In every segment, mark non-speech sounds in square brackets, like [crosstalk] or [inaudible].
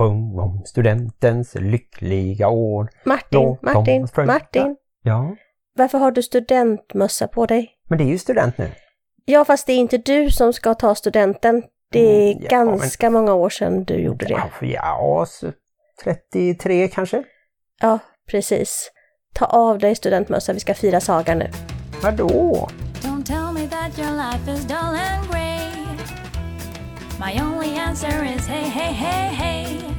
Sjung om studentens lyckliga år. Martin, Låt Martin. Martin. Ja, Varför har du studentmössa på dig? men det är ju student nu. Ja, fast det är inte du som ska ta studenten. Det är Mm, ja, ganska många år sedan du gjorde det. Ja, ja så 33 kanske? Ja, precis. Ta av dig studentmössa, vi ska fira saga nu. Vadå? Don't tell me that your life is dull and grey. My only answer is hey, hey, hey, hey.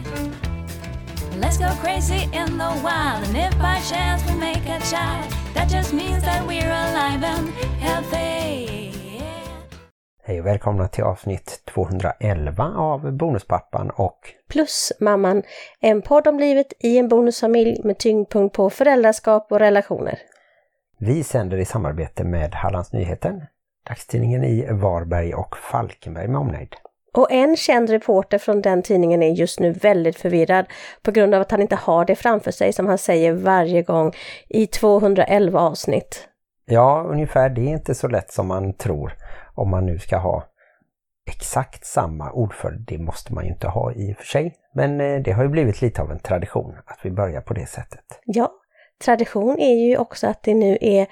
Let's go crazy in the wild, and if by chance we make a child, that just means that we're alive and healthy. Hej och välkomna till avsnitt 211 av Bonuspappan och Plus mamman, en podd om livet i en bonusfamilj med tyngdpunkt på föräldraskap och relationer. vi sänder i samarbete med Hallands Nyheter, dagstidningen i Varberg och Falkenberg med omnejd. Och en känd reporter från den tidningen är just nu väldigt förvirrad på grund av att han inte har det framför sig som han säger varje gång i 211 avsnitt. Ja, ungefär. Det är inte så lätt som man tror om man nu ska ha exakt samma ordföljd. Det måste man ju inte ha i och för sig. Men eh, det har ju blivit lite av en tradition att vi börjar på det sättet. Ja, tradition är ju också att det nu är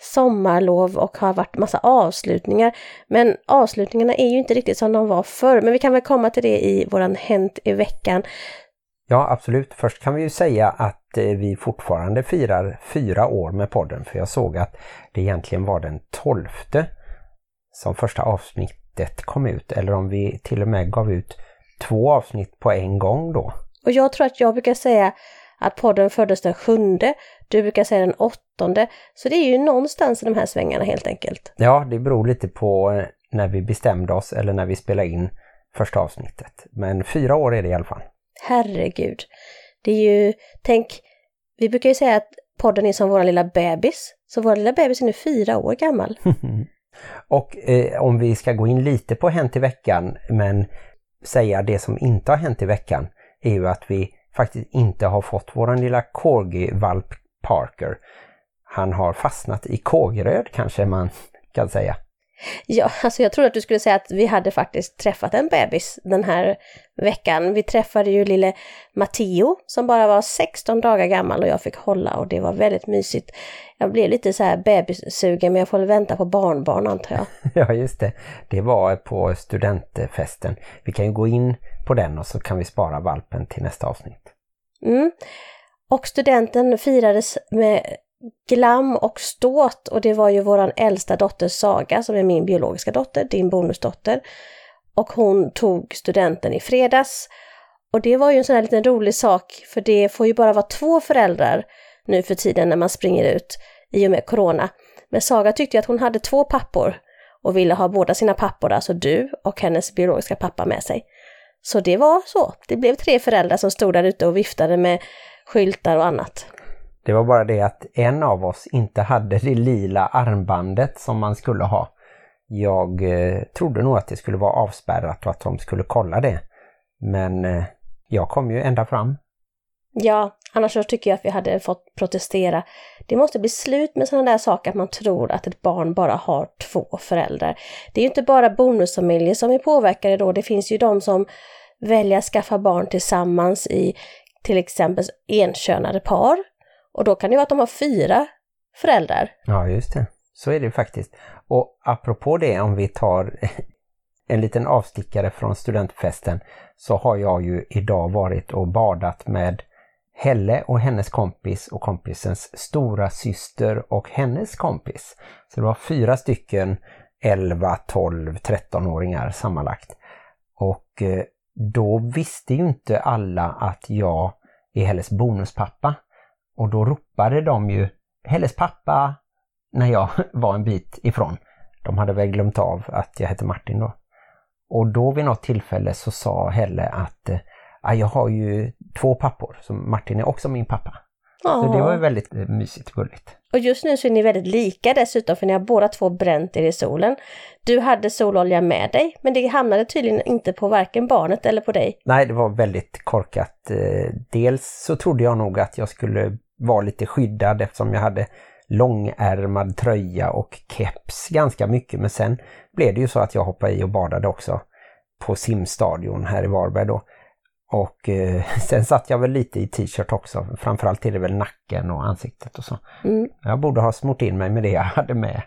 sommarlov och har varit massa avslutningar. Men avslutningarna är ju inte riktigt som de var förr. Men vi kan väl komma till det i våran Hänt i veckan. Ja, absolut. Först kan vi ju säga att eh, vi fortfarande firar fyra år med podden. För jag såg att det egentligen var den tolfte som första avsnittet kom ut. Eller om vi till och med gav ut två avsnitt på en gång då. Och jag tror att jag brukar säga att podden föddes den sjunde, du brukar säga den åttonde. Så det är ju någonstans i de här svängarna helt enkelt. Ja, det beror lite på eh, när vi bestämde oss eller när vi spelade in första avsnittet. Men fyra år är det i alla fall. Herregud. Det är ju, tänk, vi brukar ju säga att podden är som vår lilla bebis. Så vår lilla bebis är nu fyra år gammal. [laughs] Och eh, om vi ska gå in lite på Hänt i veckan men säga det som inte har hänt i veckan är ju att vi faktiskt inte har fått våran lilla corgi-valp Parker. Han har fastnat i kågröd kanske man kan säga. Ja, alltså jag trodde att du skulle säga att vi hade faktiskt träffat en bebis den här veckan. Vi träffade ju lille Matteo som bara var 16 dagar gammal och jag fick hålla och det var väldigt mysigt. Jag blev lite så här bebissugen men jag får väl vänta på barnbarn antar jag. [laughs] Ja just det, det var på studentfesten. Vi kan ju gå in på den och så kan vi spara valpen till nästa avsnitt. Mm. Och studenten firades med glam och ståt och det var ju våran äldsta dotter Saga som är min biologiska dotter, din bonusdotter. Och hon tog studenten i fredags. Och det var ju en sån här liten rolig sak för det får ju bara vara två föräldrar nu för tiden när man springer ut i och med corona. Men Saga tyckte ju att hon hade två pappor och ville ha båda sina pappor, alltså du och hennes biologiska pappa med sig. Så det var så. Det blev tre föräldrar som stod där ute och viftade med skyltar och annat. Det var bara det att en av oss inte hade det lila armbandet som man skulle ha. Jag eh, trodde nog att det skulle vara avspärrat och att de skulle kolla det. Men eh, jag kom ju ända fram. Ja, annars så tycker jag att vi hade fått protestera. Det måste bli slut med sådana där saker att man tror att ett barn bara har två föräldrar. Det är ju inte bara bonusfamiljer som är påverkade då, det finns ju de som väljer att skaffa barn tillsammans i till exempel enkönade par. Och då kan det vara att de har fyra föräldrar. Ja, just det. Så är det faktiskt. Och apropå det, om vi tar [laughs] en liten avstickare från studentfesten så har jag ju idag varit och badat med Helle och hennes kompis och kompisens stora syster och hennes kompis. Så det var fyra stycken 11, 12, 13-åringar sammanlagt. Och eh, då visste ju inte alla att jag är Helles bonuspappa. Och då ropade de ju Helles pappa när jag [laughs] var en bit ifrån. De hade väl glömt av att jag hette Martin då. Och då vid något tillfälle så sa Helle att ah, jag har ju två pappor, så Martin är också min pappa. Så det var ju väldigt eh, mysigt och gulligt. Och just nu så är ni väldigt lika dessutom för ni har båda två bränt er i solen. Du hade sololja med dig men det hamnade tydligen inte på varken barnet eller på dig. Nej, det var väldigt korkat. Eh, Dels så trodde jag nog att jag skulle vara lite skyddad eftersom jag hade långärmad tröja och keps ganska mycket. Men sen blev det ju så att jag hoppade i och badade också på simstadion här i Varberg då. Och eh, [laughs] sen satt jag väl lite i t-shirt också. Framförallt är det väl nacken och ansiktet och så. Mm. Jag borde ha smort in mig med det jag hade med.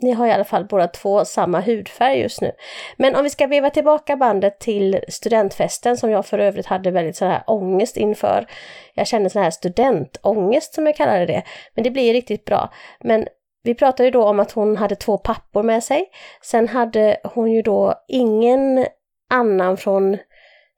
Ni har i alla fall båda två samma hudfärg just nu. Men om vi ska veva tillbaka bandet till studentfesten som jag för övrigt hade väldigt så här ångest inför. Jag kände sån här studentångest som jag kallade det. Men det blir riktigt bra. Men vi pratade ju då om att hon hade två pappor med sig. Sen hade hon ju då ingen annan från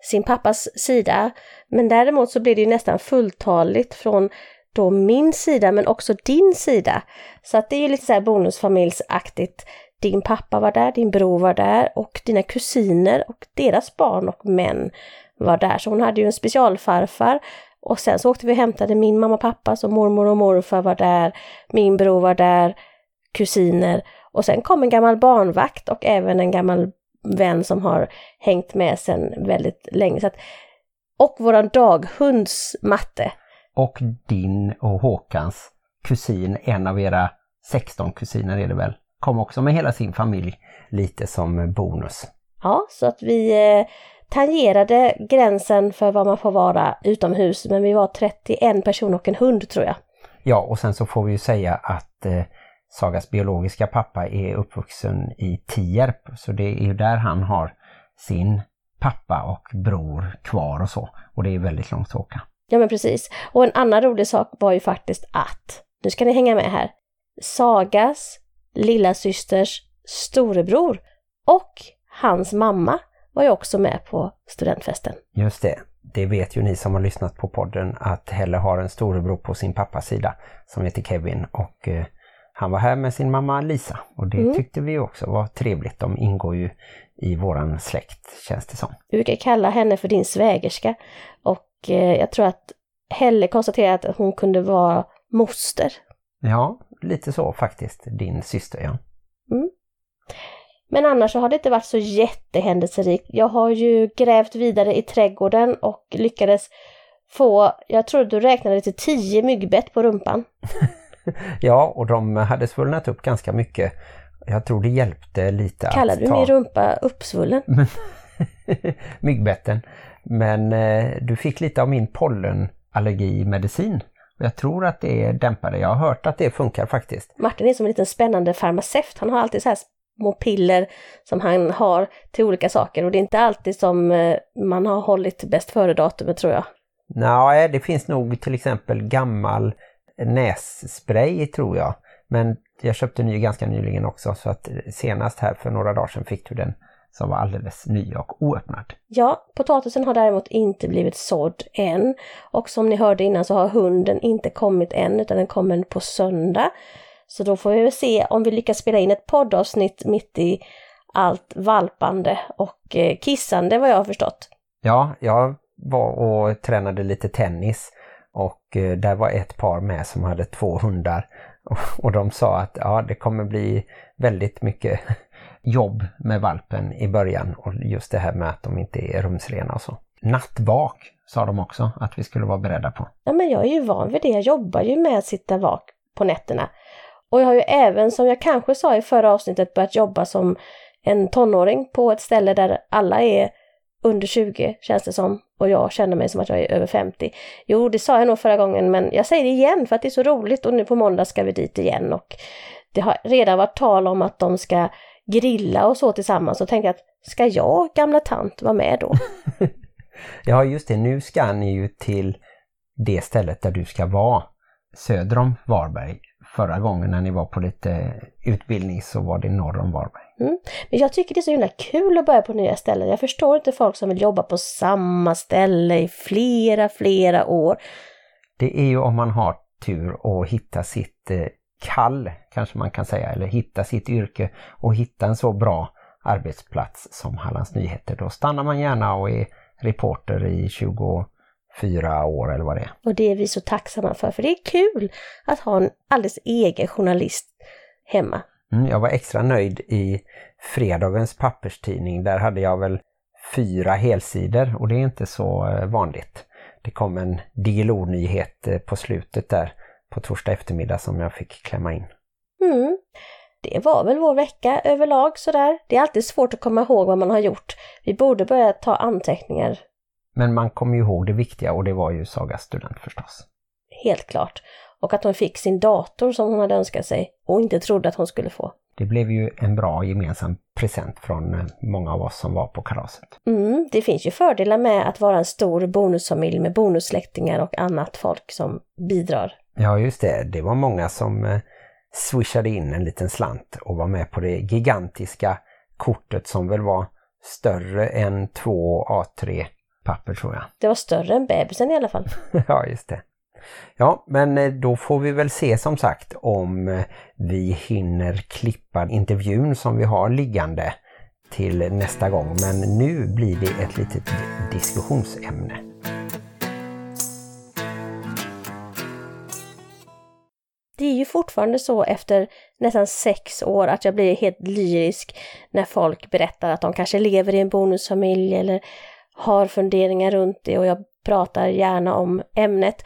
sin pappas sida. Men däremot så blev det ju nästan fulltaligt från då min sida men också din sida. Så att det är ju lite så här bonusfamiljsaktigt. Din pappa var där, din bror var där och dina kusiner och deras barn och män var där. Så hon hade ju en specialfarfar och sen så åkte vi och hämtade min mamma och pappa, så mormor och morfar var där, min bror var där, kusiner och sen kom en gammal barnvakt och även en gammal vän som har hängt med sedan väldigt länge. Så att, och våran daghunds matte. Och din och Håkans kusin, en av era 16 kusiner är det väl, kom också med hela sin familj lite som bonus. Ja, så att vi eh, tangerade gränsen för vad man får vara utomhus, men vi var 31 personer och en hund tror jag. Ja, och sen så får vi ju säga att eh, Sagas biologiska pappa är uppvuxen i Tierp, så det är ju där han har sin pappa och bror kvar och så. Och det är väldigt långt att åka. Ja men precis. Och en annan rolig sak var ju faktiskt att, nu ska ni hänga med här, Sagas lilla systers storebror och hans mamma var ju också med på studentfesten. Just det. Det vet ju ni som har lyssnat på podden att Helle har en storebror på sin pappas sida som heter Kevin och eh, han var här med sin mamma Lisa och det Mm. tyckte vi också var trevligt. De ingår ju i våran släkt känns det som. Vi brukar kalla henne för din svägerska och eh, jag tror att Helle konstaterade att hon kunde vara moster. Ja, lite så faktiskt. Din syster ja. Men annars så har det inte varit så jättehändelserikt. Jag har ju grävt vidare i trädgården och lyckades få, jag tror du räknade till 10 myggbett på rumpan. [laughs] [laughs] Ja, och de hade svullnat upp ganska mycket. Jag tror det hjälpte lite Kallar att du ta min rumpa uppsvullen? [laughs] myggbetten. Men eh, du fick lite av min pollenallergimedicin. Jag tror att det dämpade. Jag har hört att det funkar faktiskt. Martin är som en liten spännande farmaceut. Han har alltid så här små piller som han har till olika saker och det är inte alltid som eh, man har hållit bäst före-datumet tror jag. Nej, det finns nog till exempel gammal nässpray tror jag. Men jag köpte ny ganska nyligen också så att senast här för några dagar sedan fick du den som var alldeles ny och oöppnad. Ja, potatisen har däremot inte blivit sådd än. Och som ni hörde innan så har hunden inte kommit än utan den kommer på söndag. Så då får vi väl se om vi lyckas spela in ett poddavsnitt mitt i allt valpande och eh, kissande vad jag har förstått. Ja, jag var och tränade lite tennis och eh, där var ett par med som hade två hundar [laughs] och de sa att ja, det kommer bli väldigt mycket [laughs] jobb med valpen i början och just det här med att de inte är rumsrena och så. Nattvak sa de också att vi skulle vara beredda på. Ja, men jag är ju van vid det. Jag jobbar ju med att sitta vak på nätterna. Och jag har ju även, som jag kanske sa i förra avsnittet, börjat jobba som en tonåring på ett ställe där alla är under 20 känns det som. Och jag känner mig som att jag är över 50. Jo, det sa jag nog förra gången, men jag säger det igen för att det är så roligt och nu på måndag ska vi dit igen. Och det har redan varit tal om att de ska grilla och så tillsammans och tänkte jag att ska jag, gamla tant, vara med då? [laughs] Ja just det, nu ska ni ju till det stället där du ska vara söder om Varberg. Förra gången när ni var på lite utbildning så var det norr om Varberg. Men jag tycker det är så himla kul att börja på nya ställen. Jag förstår inte folk som vill jobba på samma ställe i flera, flera år. Det är ju om man har tur att hitta sitt eh, kall, kanske man kan säga, eller hitta sitt yrke och hitta en så bra arbetsplats som Hallands Nyheter. Då stannar man gärna och är reporter i 24 år eller vad det är. Och det är vi så tacksamma för, för det är kul att ha en alldeles egen journalist hemma. Mm, jag var extra nöjd i fredagens papperstidning. Där hade jag väl fyra helsidor och det är inte så eh, vanligt. Det kom en Diggiloo-nyhet eh, på slutet där på torsdag eftermiddag som jag fick klämma in. Mm. Det var väl vår vecka överlag sådär. Det är alltid svårt att komma ihåg vad man har gjort. Vi borde börja ta anteckningar Men man kommer ju ihåg det viktiga och det var ju Saga student förstås. Helt klart. Och att hon fick sin dator som hon hade önskat sig och inte trodde att hon skulle få. Det blev ju en bra gemensam present från eh, många av oss som var på kalaset. Mm, det finns ju fördelar med att vara en stor bonusfamilj med bonussläktingar och annat folk som bidrar. Ja just det, det var många som eh, swishade in en liten slant och var med på det gigantiska kortet som väl var större än två A3-papper tror jag. Det var större än bebisen i alla fall. [laughs] ja just det. Ja, men eh, då får vi väl se som sagt om eh, vi hinner klippa intervjun som vi har liggande till nästa gång. Men nu blir det ett litet diskussionsämne. Det är ju fortfarande så efter nästan sex år att jag blir helt lyrisk när folk berättar att de kanske lever i en bonusfamilj eller har funderingar runt det och jag pratar gärna om ämnet.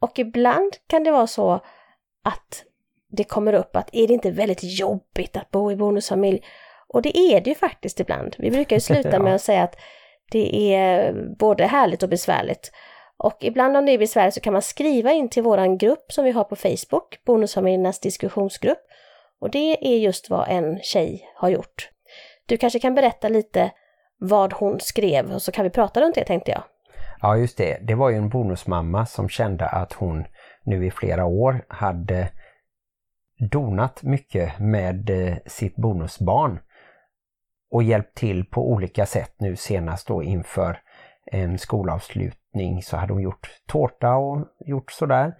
Och ibland kan det vara så att det kommer upp att är det inte väldigt jobbigt att bo i bonusfamilj? Och det är det ju faktiskt ibland. Vi brukar ju sluta med att säga att det är både härligt och besvärligt. Och ibland om det är besvärligt så kan man skriva in till våran grupp som vi har på Facebook, Bonusfamiljernas diskussionsgrupp. Och det är just vad en tjej har gjort. Du kanske kan berätta lite vad hon skrev och så kan vi prata runt det tänkte jag. Ja just det, det var ju en bonusmamma som kände att hon nu i flera år hade donat mycket med eh, sitt bonusbarn och hjälpt till på olika sätt. Nu senast då inför en skolavslutning så hade hon gjort tårta och gjort sådär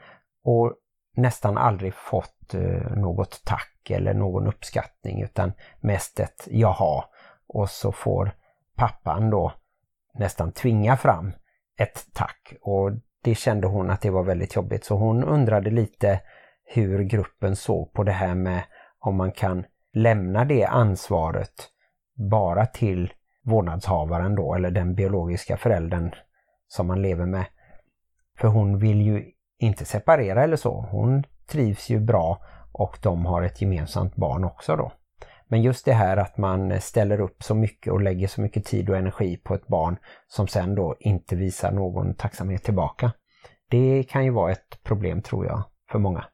och nästan aldrig fått eh, något tack eller någon uppskattning utan mest ett jaha. Och så får pappan då nästan tvinga fram ett tack och det kände hon att det var väldigt jobbigt så hon undrade lite hur gruppen såg på det här med om man kan lämna det ansvaret bara till vårdnadshavaren då eller den biologiska föräldern som man lever med. För hon vill ju inte separera eller så. Hon trivs ju bra och de har ett gemensamt barn också då. Men just det här att man ställer upp så mycket och lägger så mycket tid och energi på ett barn som sen då inte visar någon tacksamhet tillbaka. Det kan ju vara ett problem tror jag för många.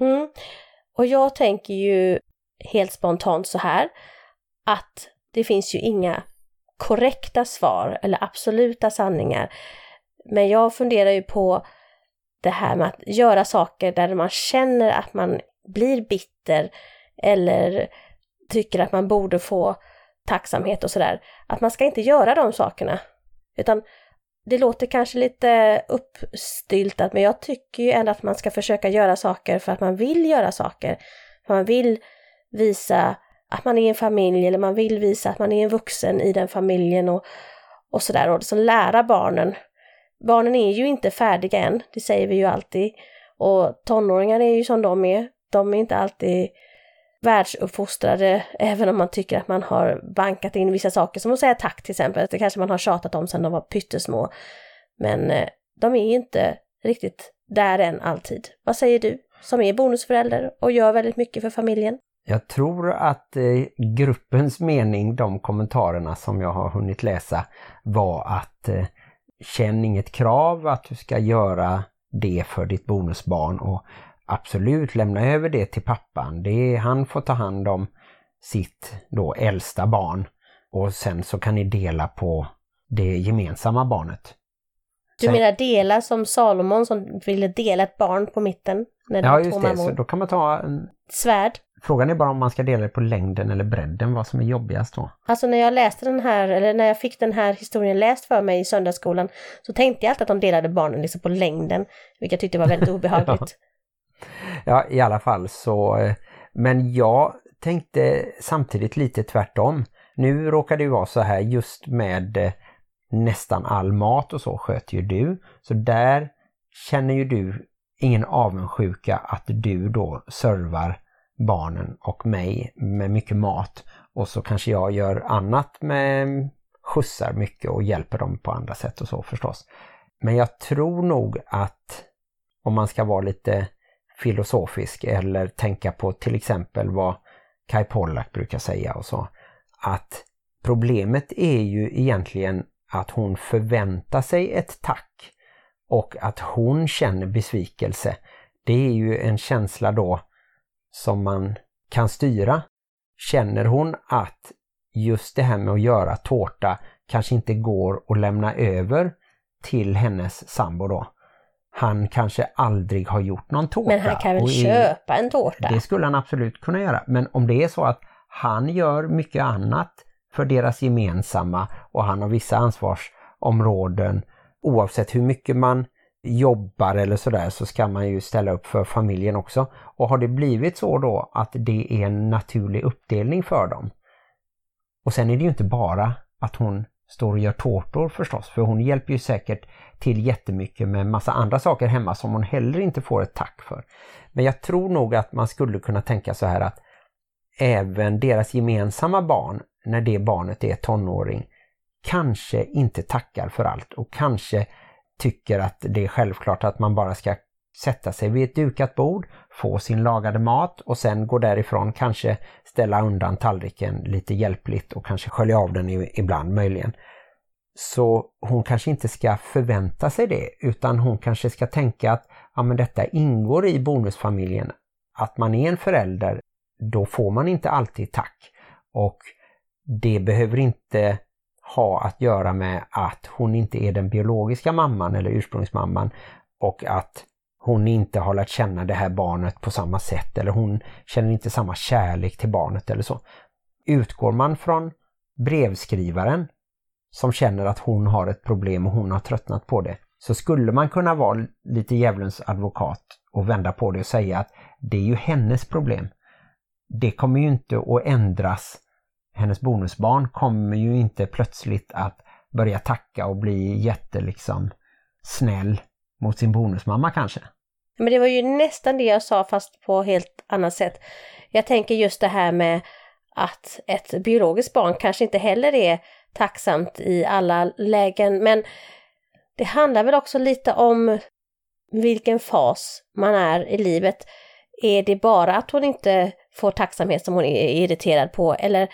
Mm. Och jag tänker ju helt spontant så här att det finns ju inga korrekta svar eller absoluta sanningar. Men jag funderar ju på det här med att göra saker där man känner att man blir bitter eller tycker att man borde få tacksamhet och sådär. Att man ska inte göra de sakerna. Utan det låter kanske lite uppstyltat men jag tycker ju ändå att man ska försöka göra saker för att man vill göra saker. För man vill visa att man är en familj eller man vill visa att man är en vuxen i den familjen och, och sådär. Och så lära barnen. Barnen är ju inte färdiga än, det säger vi ju alltid. Och tonåringar är ju som de är. De är inte alltid världsuppfostrade, även om man tycker att man har bankat in vissa saker, som att säga tack till exempel. Det kanske man har tjatat om sedan de var pyttesmå. Men eh, de är inte riktigt där än alltid. Vad säger du, som är bonusförälder och gör väldigt mycket för familjen? Jag tror att eh, gruppens mening, de kommentarerna som jag har hunnit läsa, var att eh, känn inget krav att du ska göra det för ditt bonusbarn och absolut lämna över det till pappan. Det är, han får ta hand om sitt då äldsta barn och sen så kan ni dela på det gemensamma barnet. Du menar dela som Salomon som ville dela ett barn på mitten? När ja just det, mammor. så då kan man ta en... Svärd. Frågan är bara om man ska dela det på längden eller bredden, vad som är jobbigast då. Alltså när jag läste den här, eller när jag fick den här historien läst för mig i söndagsskolan så tänkte jag alltid att de delade barnen liksom på längden, vilket jag tyckte var väldigt [laughs] obehagligt ja, i alla fall så, eh, men jag tänkte samtidigt lite tvärtom. Nu råkar det ju vara så här just med eh, nästan all mat och så sköter ju du. Så där känner ju du ingen avundsjuka att du då servar barnen och mig med mycket mat och så kanske jag gör annat med skjutsar mycket och hjälper dem på andra sätt och så förstås. Men jag tror nog att om man ska vara lite filosofisk eller tänka på till exempel vad Kai Pollak brukar säga och så, att problemet är ju egentligen att hon förväntar sig ett tack och att hon känner besvikelse. Det är ju en känsla då som man kan styra. Känner hon att just det här med att göra tårta kanske inte går att lämna över till hennes sambo då. Han kanske aldrig har gjort någon tårta. Men han kan väl är- köpa en tårta? Det skulle han absolut kunna göra. Men om det är så att han gör mycket annat för deras gemensamma och han har vissa ansvarsområden oavsett hur mycket man jobbar eller sådär så ska man ju ställa upp för familjen också. Och har det blivit så då att det är en naturlig uppdelning för dem. Och sen är det ju inte bara att hon står och gör tårtor förstås, för hon hjälper ju säkert till jättemycket med massa andra saker hemma som hon heller inte får ett tack för. Men jag tror nog att man skulle kunna tänka så här att även deras gemensamma barn, när det barnet är tonåring, kanske inte tackar för allt och kanske tycker att det är självklart att man bara ska sätta sig vid ett dukat bord, få sin lagade mat och sen gå därifrån, kanske ställa undan tallriken lite hjälpligt och kanske skölja av den ibland möjligen. Så hon kanske inte ska förvänta sig det utan hon kanske ska tänka att ja, men detta ingår i bonusfamiljen. Att man är en förälder, då får man inte alltid tack. Och det behöver inte ha att göra med att hon inte är den biologiska mamman eller ursprungsmamman och att hon inte har lärt känna det här barnet på samma sätt eller hon känner inte samma kärlek till barnet eller så. Utgår man från brevskrivaren som känner att hon har ett problem och hon har tröttnat på det så skulle man kunna vara lite djävulens advokat och vända på det och säga att det är ju hennes problem. Det kommer ju inte att ändras. Hennes bonusbarn kommer ju inte plötsligt att börja tacka och bli jätte liksom snäll mot sin bonusmamma kanske. Men det var ju nästan det jag sa fast på helt annat sätt. Jag tänker just det här med att ett biologiskt barn kanske inte heller är tacksamt i alla lägen men det handlar väl också lite om vilken fas man är i livet. Är det bara att hon inte får tacksamhet som hon är irriterad på eller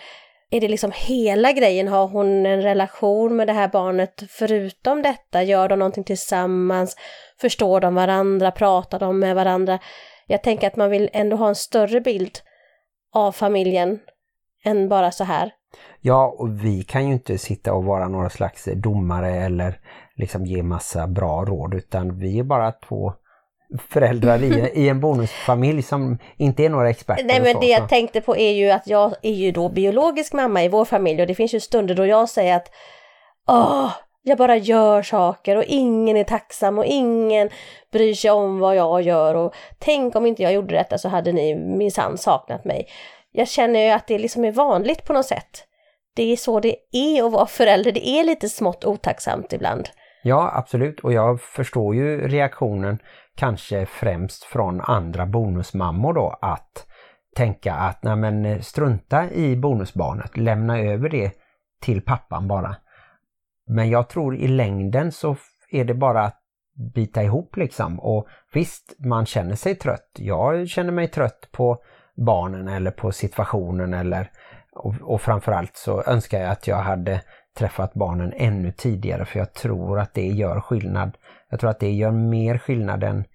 är det liksom hela grejen? Har hon en relation med det här barnet förutom detta? Gör de någonting tillsammans? Förstår de varandra? Pratar de med varandra? Jag tänker att man vill ändå ha en större bild av familjen än bara så här. Ja, och vi kan ju inte sitta och vara några slags domare eller liksom ge massa bra råd utan vi är bara två föräldrar i, i en bonusfamilj som inte är några experter. Nej men så, det så. jag tänkte på är ju att jag är ju då biologisk mamma i vår familj och det finns ju stunder då jag säger att Åh, jag bara gör saker och ingen är tacksam och ingen bryr sig om vad jag gör och tänk om inte jag gjorde detta så hade ni minsann saknat mig. Jag känner ju att det liksom är vanligt på något sätt. Det är så det är att vara förälder, det är lite smått otacksamt ibland. Ja, absolut. Och jag förstår ju reaktionen kanske främst från andra bonusmammor då att tänka att nej men eh, strunta i bonusbarnet, lämna över det till pappan bara. Men jag tror i längden så är det bara att bita ihop liksom och visst man känner sig trött. Jag känner mig trött på barnen eller på situationen eller och, och framförallt så önskar jag att jag hade träffat barnen ännu tidigare för jag tror att det gör skillnad. Jag tror att det gör mer skillnad än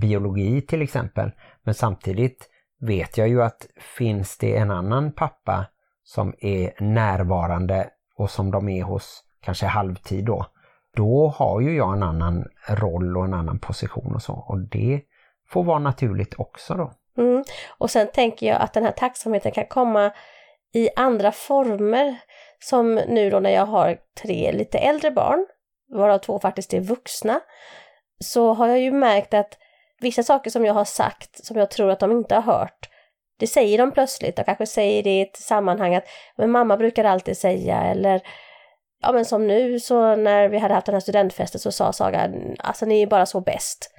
biologi till exempel. Men samtidigt vet jag ju att finns det en annan pappa som är närvarande och som de är hos kanske halvtid då, då har ju jag en annan roll och en annan position och så. Och det får vara naturligt också då. Mm. Och sen tänker jag att den här tacksamheten kan komma i andra former. Som nu då när jag har tre lite äldre barn, varav två faktiskt är vuxna, så har jag ju märkt att vissa saker som jag har sagt som jag tror att de inte har hört, det säger de plötsligt. De kanske säger det i ett sammanhang att men mamma brukar alltid säga eller ja men som nu så när vi hade haft den här studentfesten så sa Saga alltså ni är bara så bäst.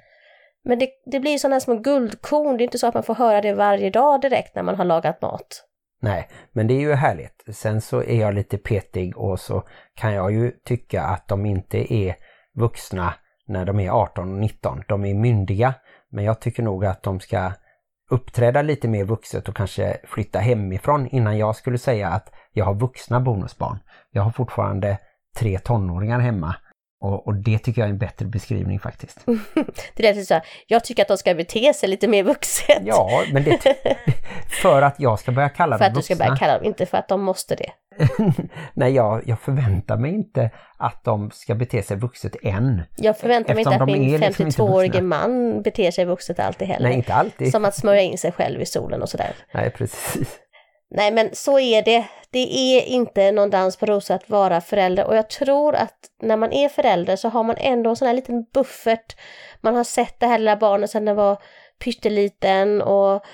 Men det, det blir sådana små guldkorn, det är inte så att man får höra det varje dag direkt när man har lagat mat. Nej, men det är ju härligt. Sen så är jag lite petig och så kan jag ju tycka att de inte är vuxna när de är 18 och 19. De är myndiga, men jag tycker nog att de ska uppträda lite mer vuxet och kanske flytta hemifrån innan jag skulle säga att jag har vuxna bonusbarn. Jag har fortfarande tre tonåringar hemma. Och, och, det tycker jag är en bättre beskrivning faktiskt. [laughs] det är så jag tycker att de ska bete sig lite mer vuxet. Ja, men det, [laughs] för att jag ska börja kalla dem För att du ska börja kalla dem, inte för att de måste det. [laughs] Nej, jag, jag förväntar mig inte att de ska bete sig vuxet än. Jag förväntar mig inte att min 52-årige liksom man beter sig vuxet alltid heller. Nej, inte alltid. Som att smörja in sig själv i solen och sådär. Nej, precis. Nej, men så är det. Det är inte någon dans på rosor att vara förälder och jag tror att när man är förälder så har man ändå en sån här liten buffert. Man har sett det här lilla barnet sedan det var pytteliten och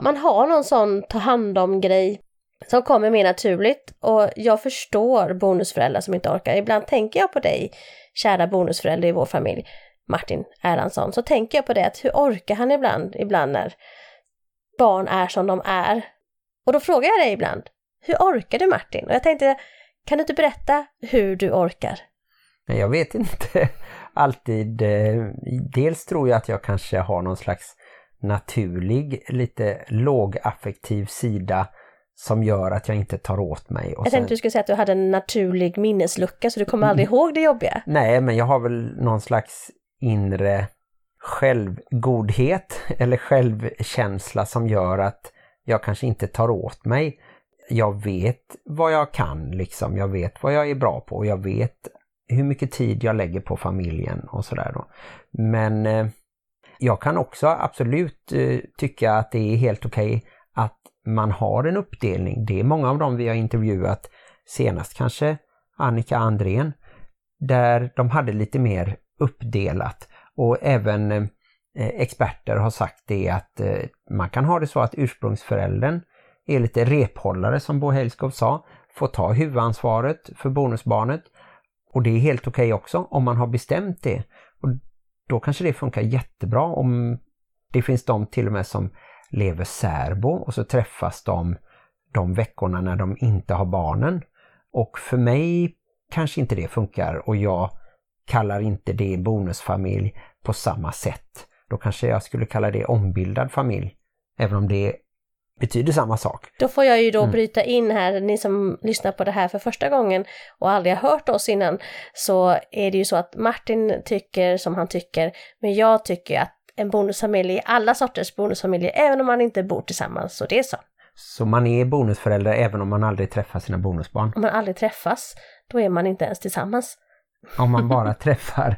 man har någon sån ta hand om grej som kommer mer naturligt och jag förstår bonusföräldrar som inte orkar. Ibland tänker jag på dig, kära bonusförälder i vår familj, Martin Erlandsson, så tänker jag på det att hur orkar han ibland, ibland när barn är som de är. Och då frågar jag dig ibland, hur orkar du Martin? Och jag tänkte, kan du inte berätta hur du orkar? Nej, jag vet inte [laughs] alltid. Eh, dels tror jag att jag kanske har någon slags naturlig, lite lågaffektiv sida som gör att jag inte tar åt mig. Och jag tänkte du skulle säga att du hade en naturlig minneslucka så du kommer aldrig mm. ihåg det jobbiga. Nej, men jag har väl någon slags inre självgodhet [laughs] eller självkänsla som gör att jag kanske inte tar åt mig. Jag vet vad jag kan liksom, jag vet vad jag är bra på, och jag vet hur mycket tid jag lägger på familjen och sådär då. Men eh, jag kan också absolut eh, tycka att det är helt okej okay att man har en uppdelning. Det är många av dem vi har intervjuat, senast kanske Annika Andrén, där de hade lite mer uppdelat och även eh, Eh, experter har sagt det att eh, man kan ha det så att ursprungsföräldern är lite rephållare som Bo Helskov sa, får ta huvudansvaret för bonusbarnet och det är helt okej okay också om man har bestämt det. Och Då kanske det funkar jättebra om det finns de till och med som lever särbo och så träffas de de veckorna när de inte har barnen. Och för mig kanske inte det funkar och jag kallar inte det bonusfamilj på samma sätt. Då kanske jag skulle kalla det ombildad familj, även om det betyder samma sak. Då får jag ju då mm. bryta in här, ni som lyssnar på det här för första gången och aldrig har hört oss innan, så är det ju så att Martin tycker som han tycker, men jag tycker att en bonusfamilj i alla sorters bonusfamiljer, även om man inte bor tillsammans, så det är så. Så man är bonusförälder även om man aldrig träffar sina bonusbarn? Om man aldrig träffas, då är man inte ens tillsammans. Om man bara [laughs] träffar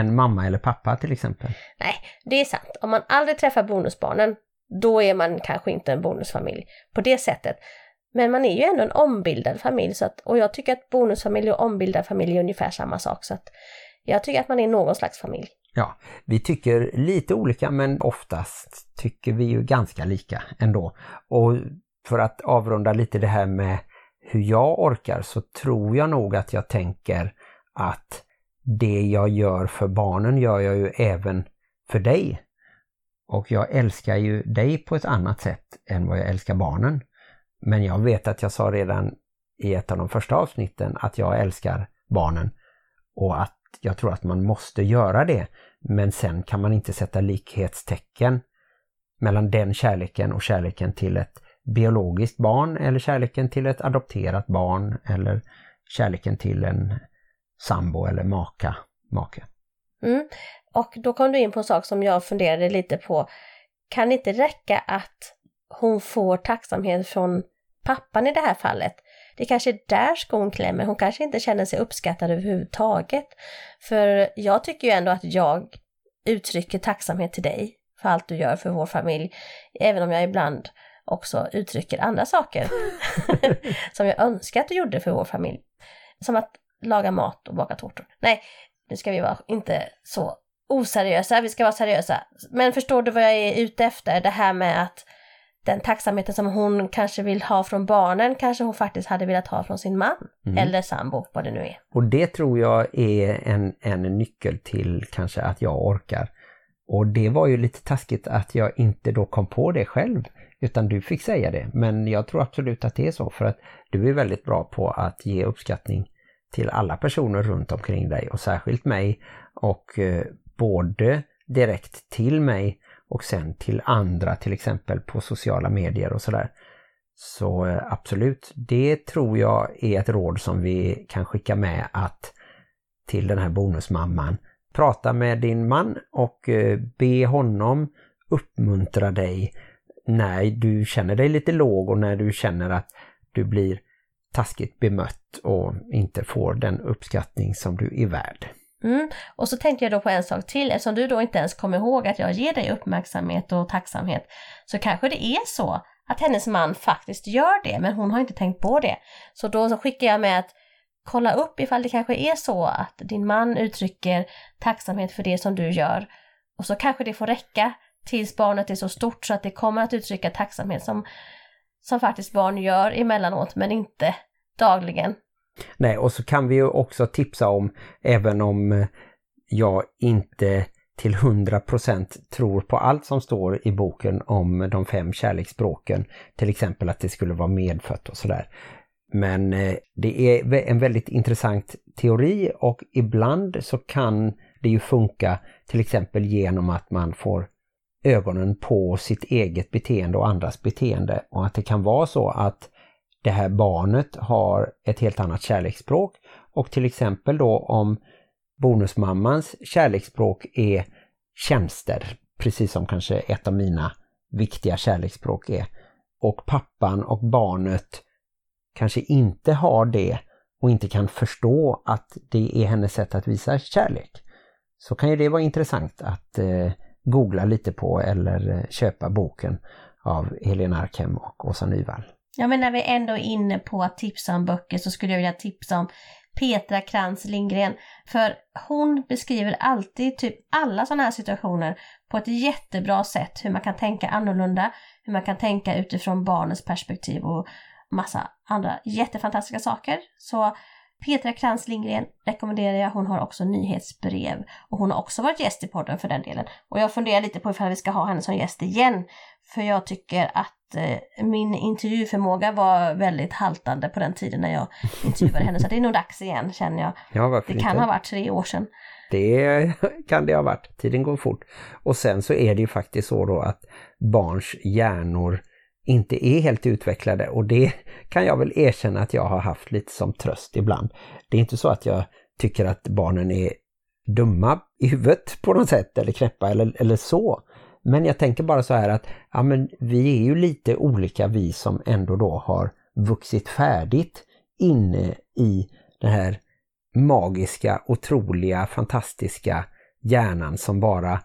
en mamma eller pappa till exempel? Nej, det är sant. Om man aldrig träffar bonusbarnen, då är man kanske inte en bonusfamilj på det sättet. Men man är ju ändå en ombildad familj så att, och jag tycker att bonusfamilj och ombildad familj är ungefär samma sak. Så att jag tycker att man är någon slags familj. Ja, vi tycker lite olika men oftast tycker vi ju ganska lika ändå. Och för att avrunda lite det här med hur jag orkar så tror jag nog att jag tänker att det jag gör för barnen gör jag ju även för dig. Och jag älskar ju dig på ett annat sätt än vad jag älskar barnen. Men jag vet att jag sa redan i ett av de första avsnitten att jag älskar barnen och att jag tror att man måste göra det. Men sen kan man inte sätta likhetstecken mellan den kärleken och kärleken till ett biologiskt barn eller kärleken till ett adopterat barn eller kärleken till en sambo eller maka, make. Mm. Och då kom du in på en sak som jag funderade lite på. Kan det inte räcka att hon får tacksamhet från pappan i det här fallet? Det kanske är där skon klämmer. Hon kanske inte känner sig uppskattad överhuvudtaget. För jag tycker ju ändå att jag uttrycker tacksamhet till dig för allt du gör för vår familj. Även om jag ibland också uttrycker andra saker [laughs] [laughs] som jag önskar att du gjorde för vår familj. Som att laga mat och baka tårtor. Nej, nu ska vi vara inte så oseriösa, vi ska vara seriösa. Men förstår du vad jag är ute efter? Det här med att den tacksamheten som hon kanske vill ha från barnen kanske hon faktiskt hade velat ha från sin man mm. eller sambo, vad det nu är. Och det tror jag är en, en nyckel till kanske att jag orkar. Och det var ju lite taskigt att jag inte då kom på det själv, utan du fick säga det. Men jag tror absolut att det är så, för att du är väldigt bra på att ge uppskattning till alla personer runt omkring dig och särskilt mig och eh, både direkt till mig och sen till andra till exempel på sociala medier och sådär. Så eh, absolut, det tror jag är ett råd som vi kan skicka med att till den här bonusmamman. Prata med din man och eh, be honom uppmuntra dig när du känner dig lite låg och när du känner att du blir taskigt bemött och inte får den uppskattning som du är värd. Mm. Och så tänkte jag då på en sak till, eftersom du då inte ens kommer ihåg att jag ger dig uppmärksamhet och tacksamhet, så kanske det är så att hennes man faktiskt gör det, men hon har inte tänkt på det. Så då så skickar jag med att kolla upp ifall det kanske är så att din man uttrycker tacksamhet för det som du gör. Och så kanske det får räcka tills barnet är så stort så att det kommer att uttrycka tacksamhet som, som faktiskt barn gör emellanåt, men inte dagligen. Nej, och så kan vi ju också tipsa om, även om eh, jag inte till 100% tror på allt som står i boken om de fem kärleksspråken. Till exempel att det skulle vara medfött och sådär. Men eh, det är en väldigt intressant teori och ibland så kan det ju funka till exempel genom att man får ögonen på sitt eget beteende och andras beteende och att det kan vara så att det här barnet har ett helt annat kärleksspråk och till exempel då om bonusmammans kärleksspråk är tjänster, precis som kanske ett av mina viktiga kärleksspråk är. Och pappan och barnet kanske inte har det och inte kan förstå att det är hennes sätt att visa kärlek. Så kan ju det vara intressant att eh, googla lite på eller eh, köpa boken av Helena Arkhem och Åsa Nyvall. Ja men när vi ändå är inne på att tipsa om böcker så skulle jag vilja tipsa om Petra Krantz Lindgren. För hon beskriver alltid typ alla sådana här situationer på ett jättebra sätt. Hur man kan tänka annorlunda, hur man kan tänka utifrån barnets perspektiv och massa andra jättefantastiska saker. Så Petra Krantz Lindgren rekommenderar jag. Hon har också nyhetsbrev och hon har också varit gäst i podden för den delen. Och jag funderar lite på ifall vi ska ha henne som gäst igen. För jag tycker att eh, min intervjuförmåga var väldigt haltande på den tiden när jag [laughs] intervjuade henne. Så det är nog dags igen känner jag. Ja, det kan inte? ha varit tre år sedan. Det [laughs] kan det ha varit. Tiden går fort. Och sen så är det ju faktiskt så då att barns hjärnor inte är helt utvecklade och det kan jag väl erkänna att jag har haft lite som tröst ibland. Det är inte så att jag tycker att barnen är dumma i huvudet på något sätt eller knäppa eller, eller så. Men jag tänker bara så här att ja, men vi är ju lite olika vi som ändå då har vuxit färdigt inne i den här magiska, otroliga, fantastiska hjärnan som bara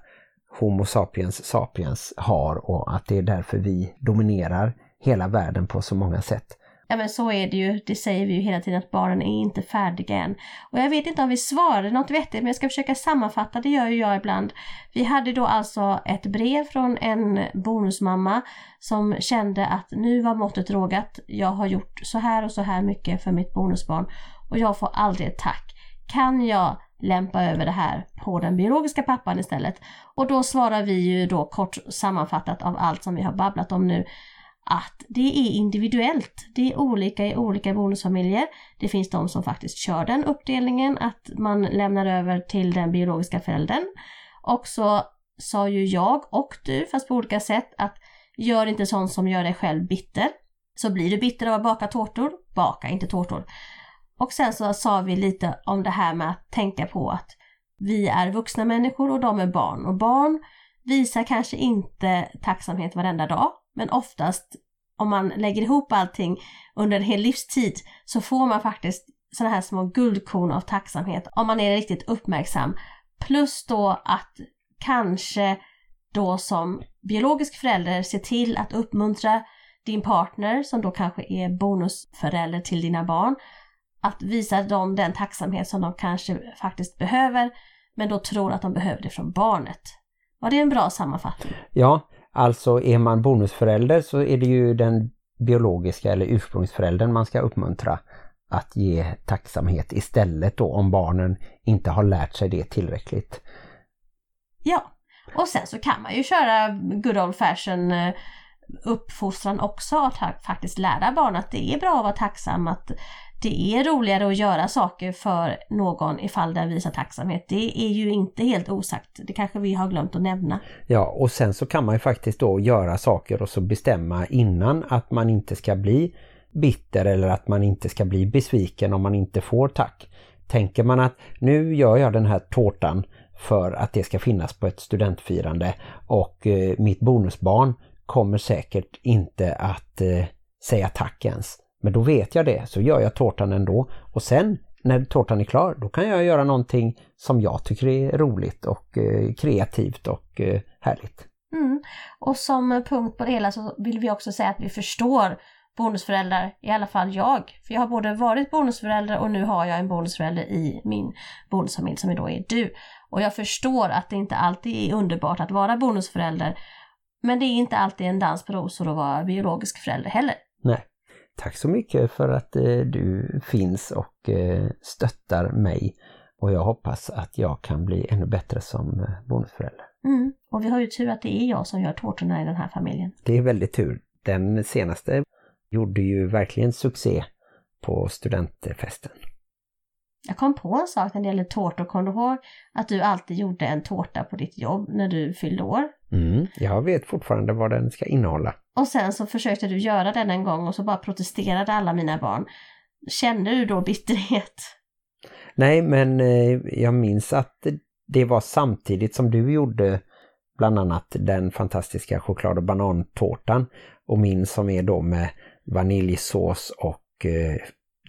Homo sapiens sapiens har och att det är därför vi dominerar hela världen på så många sätt. Ja men så är det ju, det säger vi ju hela tiden att barnen är inte färdiga än. Och jag vet inte om vi svarade något vettigt men jag ska försöka sammanfatta, det gör ju jag ibland. Vi hade då alltså ett brev från en bonusmamma som kände att nu var måttet rågat, jag har gjort så här och så här mycket för mitt bonusbarn och jag får aldrig ett tack. Kan jag lämpa över det här på den biologiska pappan istället? Och då svarar vi ju då kort sammanfattat av allt som vi har babblat om nu att det är individuellt. Det är olika i olika bonusfamiljer. Det finns de som faktiskt kör den uppdelningen att man lämnar över till den biologiska föräldern. Och så sa ju jag och du, fast på olika sätt, att gör inte sånt som gör dig själv bitter. Så blir du bitter av att baka tårtor, baka inte tårtor. Och sen så sa vi lite om det här med att tänka på att vi är vuxna människor och de är barn. Och barn visar kanske inte tacksamhet varenda dag, men oftast om man lägger ihop allting under en hel livstid så får man faktiskt sådana här små guldkorn av tacksamhet om man är riktigt uppmärksam. Plus då att kanske då som biologisk förälder se till att uppmuntra din partner som då kanske är bonusförälder till dina barn. Att visa dem den tacksamhet som de kanske faktiskt behöver men då tror att de behöver det från barnet. Var det en bra sammanfattning? Ja, alltså är man bonusförälder så är det ju den biologiska eller ursprungsföräldern man ska uppmuntra att ge tacksamhet istället då om barnen inte har lärt sig det tillräckligt. Ja, och sen så kan man ju köra good old fashion eh, uppfostran också, att faktiskt lära barn att det är bra att vara tacksam, att det är roligare att göra saker för någon ifall den visar tacksamhet. Det är ju inte helt osagt. Det kanske vi har glömt att nämna. Ja, och sen så kan man ju faktiskt då göra saker och så bestämma innan att man inte ska bli bitter eller att man inte ska bli besviken om man inte får tack. Tänker man att nu gör jag den här tårtan för att det ska finnas på ett studentfirande och eh, mitt bonusbarn kommer säkert inte att eh, säga tack ens. Men då vet jag det, så gör jag tårtan ändå. Och sen när tårtan är klar, då kan jag göra någonting som jag tycker är roligt och eh, kreativt och eh, härligt. Mm. Och som punkt på det hela så vill vi också säga att vi förstår bonusföräldrar, i alla fall jag. För jag har både varit bonusförälder och nu har jag en bonusförälder i min bonusfamilj som då är du. Och jag förstår att det inte alltid är underbart att vara bonusförälder. Men det är inte alltid en dans på rosor att vara biologisk förälder heller. Nej. Tack så mycket för att eh, du finns och eh, stöttar mig. Och jag hoppas att jag kan bli ännu bättre som eh, bonusförälder. Mm. Och vi har ju tur att det är jag som gör tårtorna i den här familjen. Det är väldigt tur. Den senaste gjorde ju verkligen succé på studentfesten. Jag kom på en sak när det gäller tårtor. Kom du ihåg att du alltid gjorde en tårta på ditt jobb när du fyllde år? Mm, jag vet fortfarande vad den ska innehålla. Och sen så försökte du göra den en gång och så bara protesterade alla mina barn. Kände du då bitterhet? Nej, men eh, jag minns att det var samtidigt som du gjorde bland annat den fantastiska choklad- och banantårtan och min som är då med vaniljsås och eh,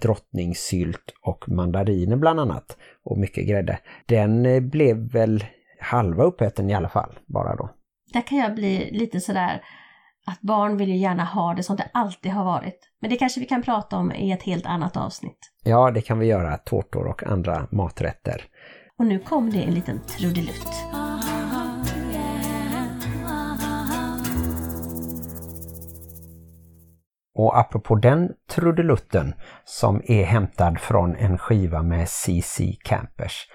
drottningsylt och mandariner bland annat och mycket grädde. Den eh, blev väl halva uppäten i alla fall bara då. Där kan jag bli lite sådär att barn vill ju gärna ha det som det alltid har varit. Men det kanske vi kan prata om i ett helt annat avsnitt. Ja, det kan vi göra. Tårtor och andra maträtter. Och nu kom det en liten trudelutt. Och apropå den trudelutten som är hämtad från en skiva med CC Campers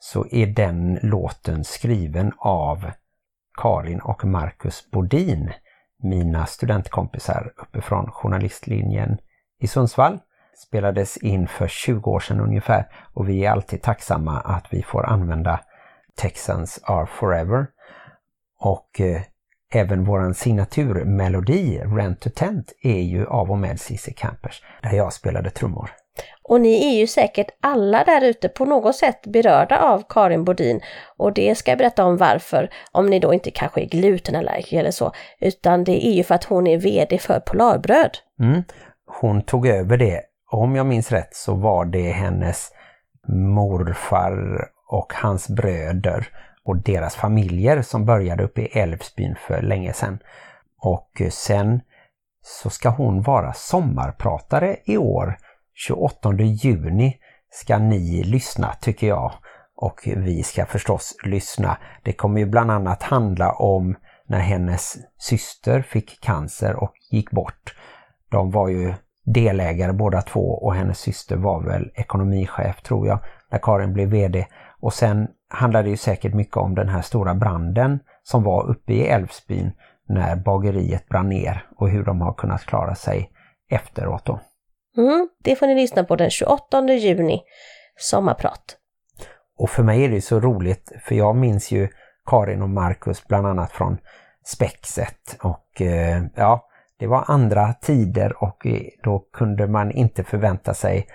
så är den låten skriven av Karin och Marcus Bodin, mina studentkompisar uppifrån journalistlinjen i Sundsvall. Spelades in för 20 år sedan ungefär och vi är alltid tacksamma att vi får använda Texans Are Forever. Och eh, Även våran signaturmelodi Rent to Tent är ju av och med CC Campers där jag spelade trummor. Och ni är ju säkert alla där ute på något sätt berörda av Karin Bodin och det ska jag berätta om varför, om ni då inte kanske är glutenallergiker eller så, utan det är ju för att hon är VD för Polarbröd. Mm. Hon tog över det, om jag minns rätt så var det hennes morfar och hans bröder och deras familjer som började uppe i Älvsbyn för länge sedan. Och sen så ska hon vara sommarpratare i år. 28 juni ska ni lyssna tycker jag. Och vi ska förstås lyssna. Det kommer ju bland annat handla om när hennes syster fick cancer och gick bort. De var ju delägare båda två och hennes syster var väl ekonomichef tror jag när Karin blev VD. Och sen handlar det ju säkert mycket om den här stora branden som var uppe i Älvsbyn när bageriet brann ner och hur de har kunnat klara sig efteråt då. Mm, det får ni lyssna på den 28 juni, sommarprat. Och för mig är det så roligt för jag minns ju Karin och Marcus bland annat från Spexet och eh, ja, det var andra tider och då kunde man inte förvänta sig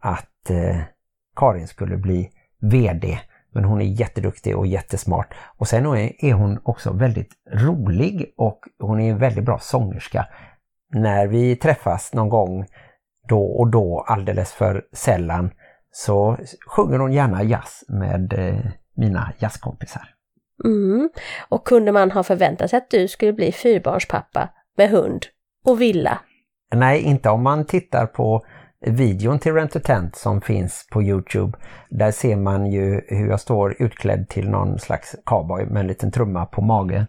att eh, Karin skulle bli VD. Men hon är jätteduktig och jättesmart. Och sen är hon också väldigt rolig och hon är en väldigt bra sångerska. När vi träffas någon gång då och då alldeles för sällan så sjunger hon gärna jazz med eh, mina jazzkompisar. Mm. Och kunde man ha förväntat sig att du skulle bli fyrbarnspappa med hund och villa? Nej, inte om man tittar på videon till Rent Tent som finns på Youtube. Där ser man ju hur jag står utklädd till någon slags cowboy med en liten trumma på magen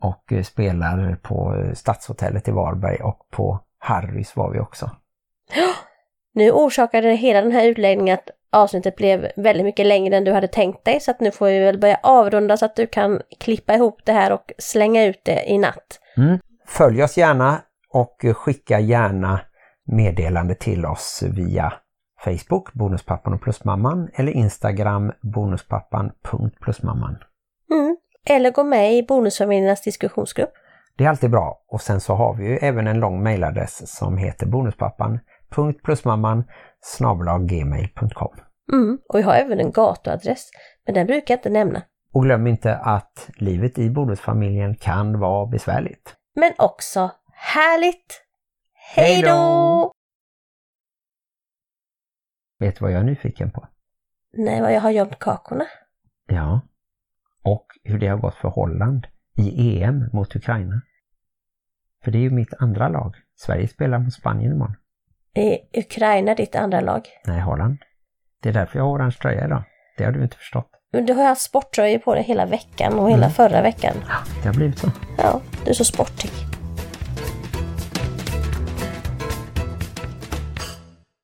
och eh, spelar på eh, Stadshotellet i Varberg och på Harrys var vi också. Nu orsakade hela den här utläggningen att avsnittet blev väldigt mycket längre än du hade tänkt dig så att nu får vi väl börja avrunda så att du kan klippa ihop det här och slänga ut det i natt. Mm. Följ oss gärna och skicka gärna meddelande till oss via Facebook bonuspappan och plusmamman eller Instagram bonuspappan.plusmamman. Mm. Eller gå med i Bonusfamiljernas diskussionsgrupp. Det är alltid bra och sen så har vi ju även en lång mejladress som heter bonuspappan.plusmamman gmail.com. Mm. Och vi har även en gatuadress, men den brukar jag inte nämna. Och glöm inte att livet i bonusfamiljen kan vara besvärligt. Men också härligt! Hej då! Vet du vad jag är nyfiken på? Nej, vad jag har gömt kakorna. Ja. Och hur det har gått för Holland i EM mot Ukraina. För det är ju mitt andra lag. Sverige spelar mot Spanien imorgon. Är Ukraina ditt andra lag? Nej, Holland. Det är därför jag har orange tröja idag. Det har du inte förstått. Men du har haft sporttröjor på dig hela veckan och hela Mm. förra veckan. Det har blivit så. Ja, du är så sportig.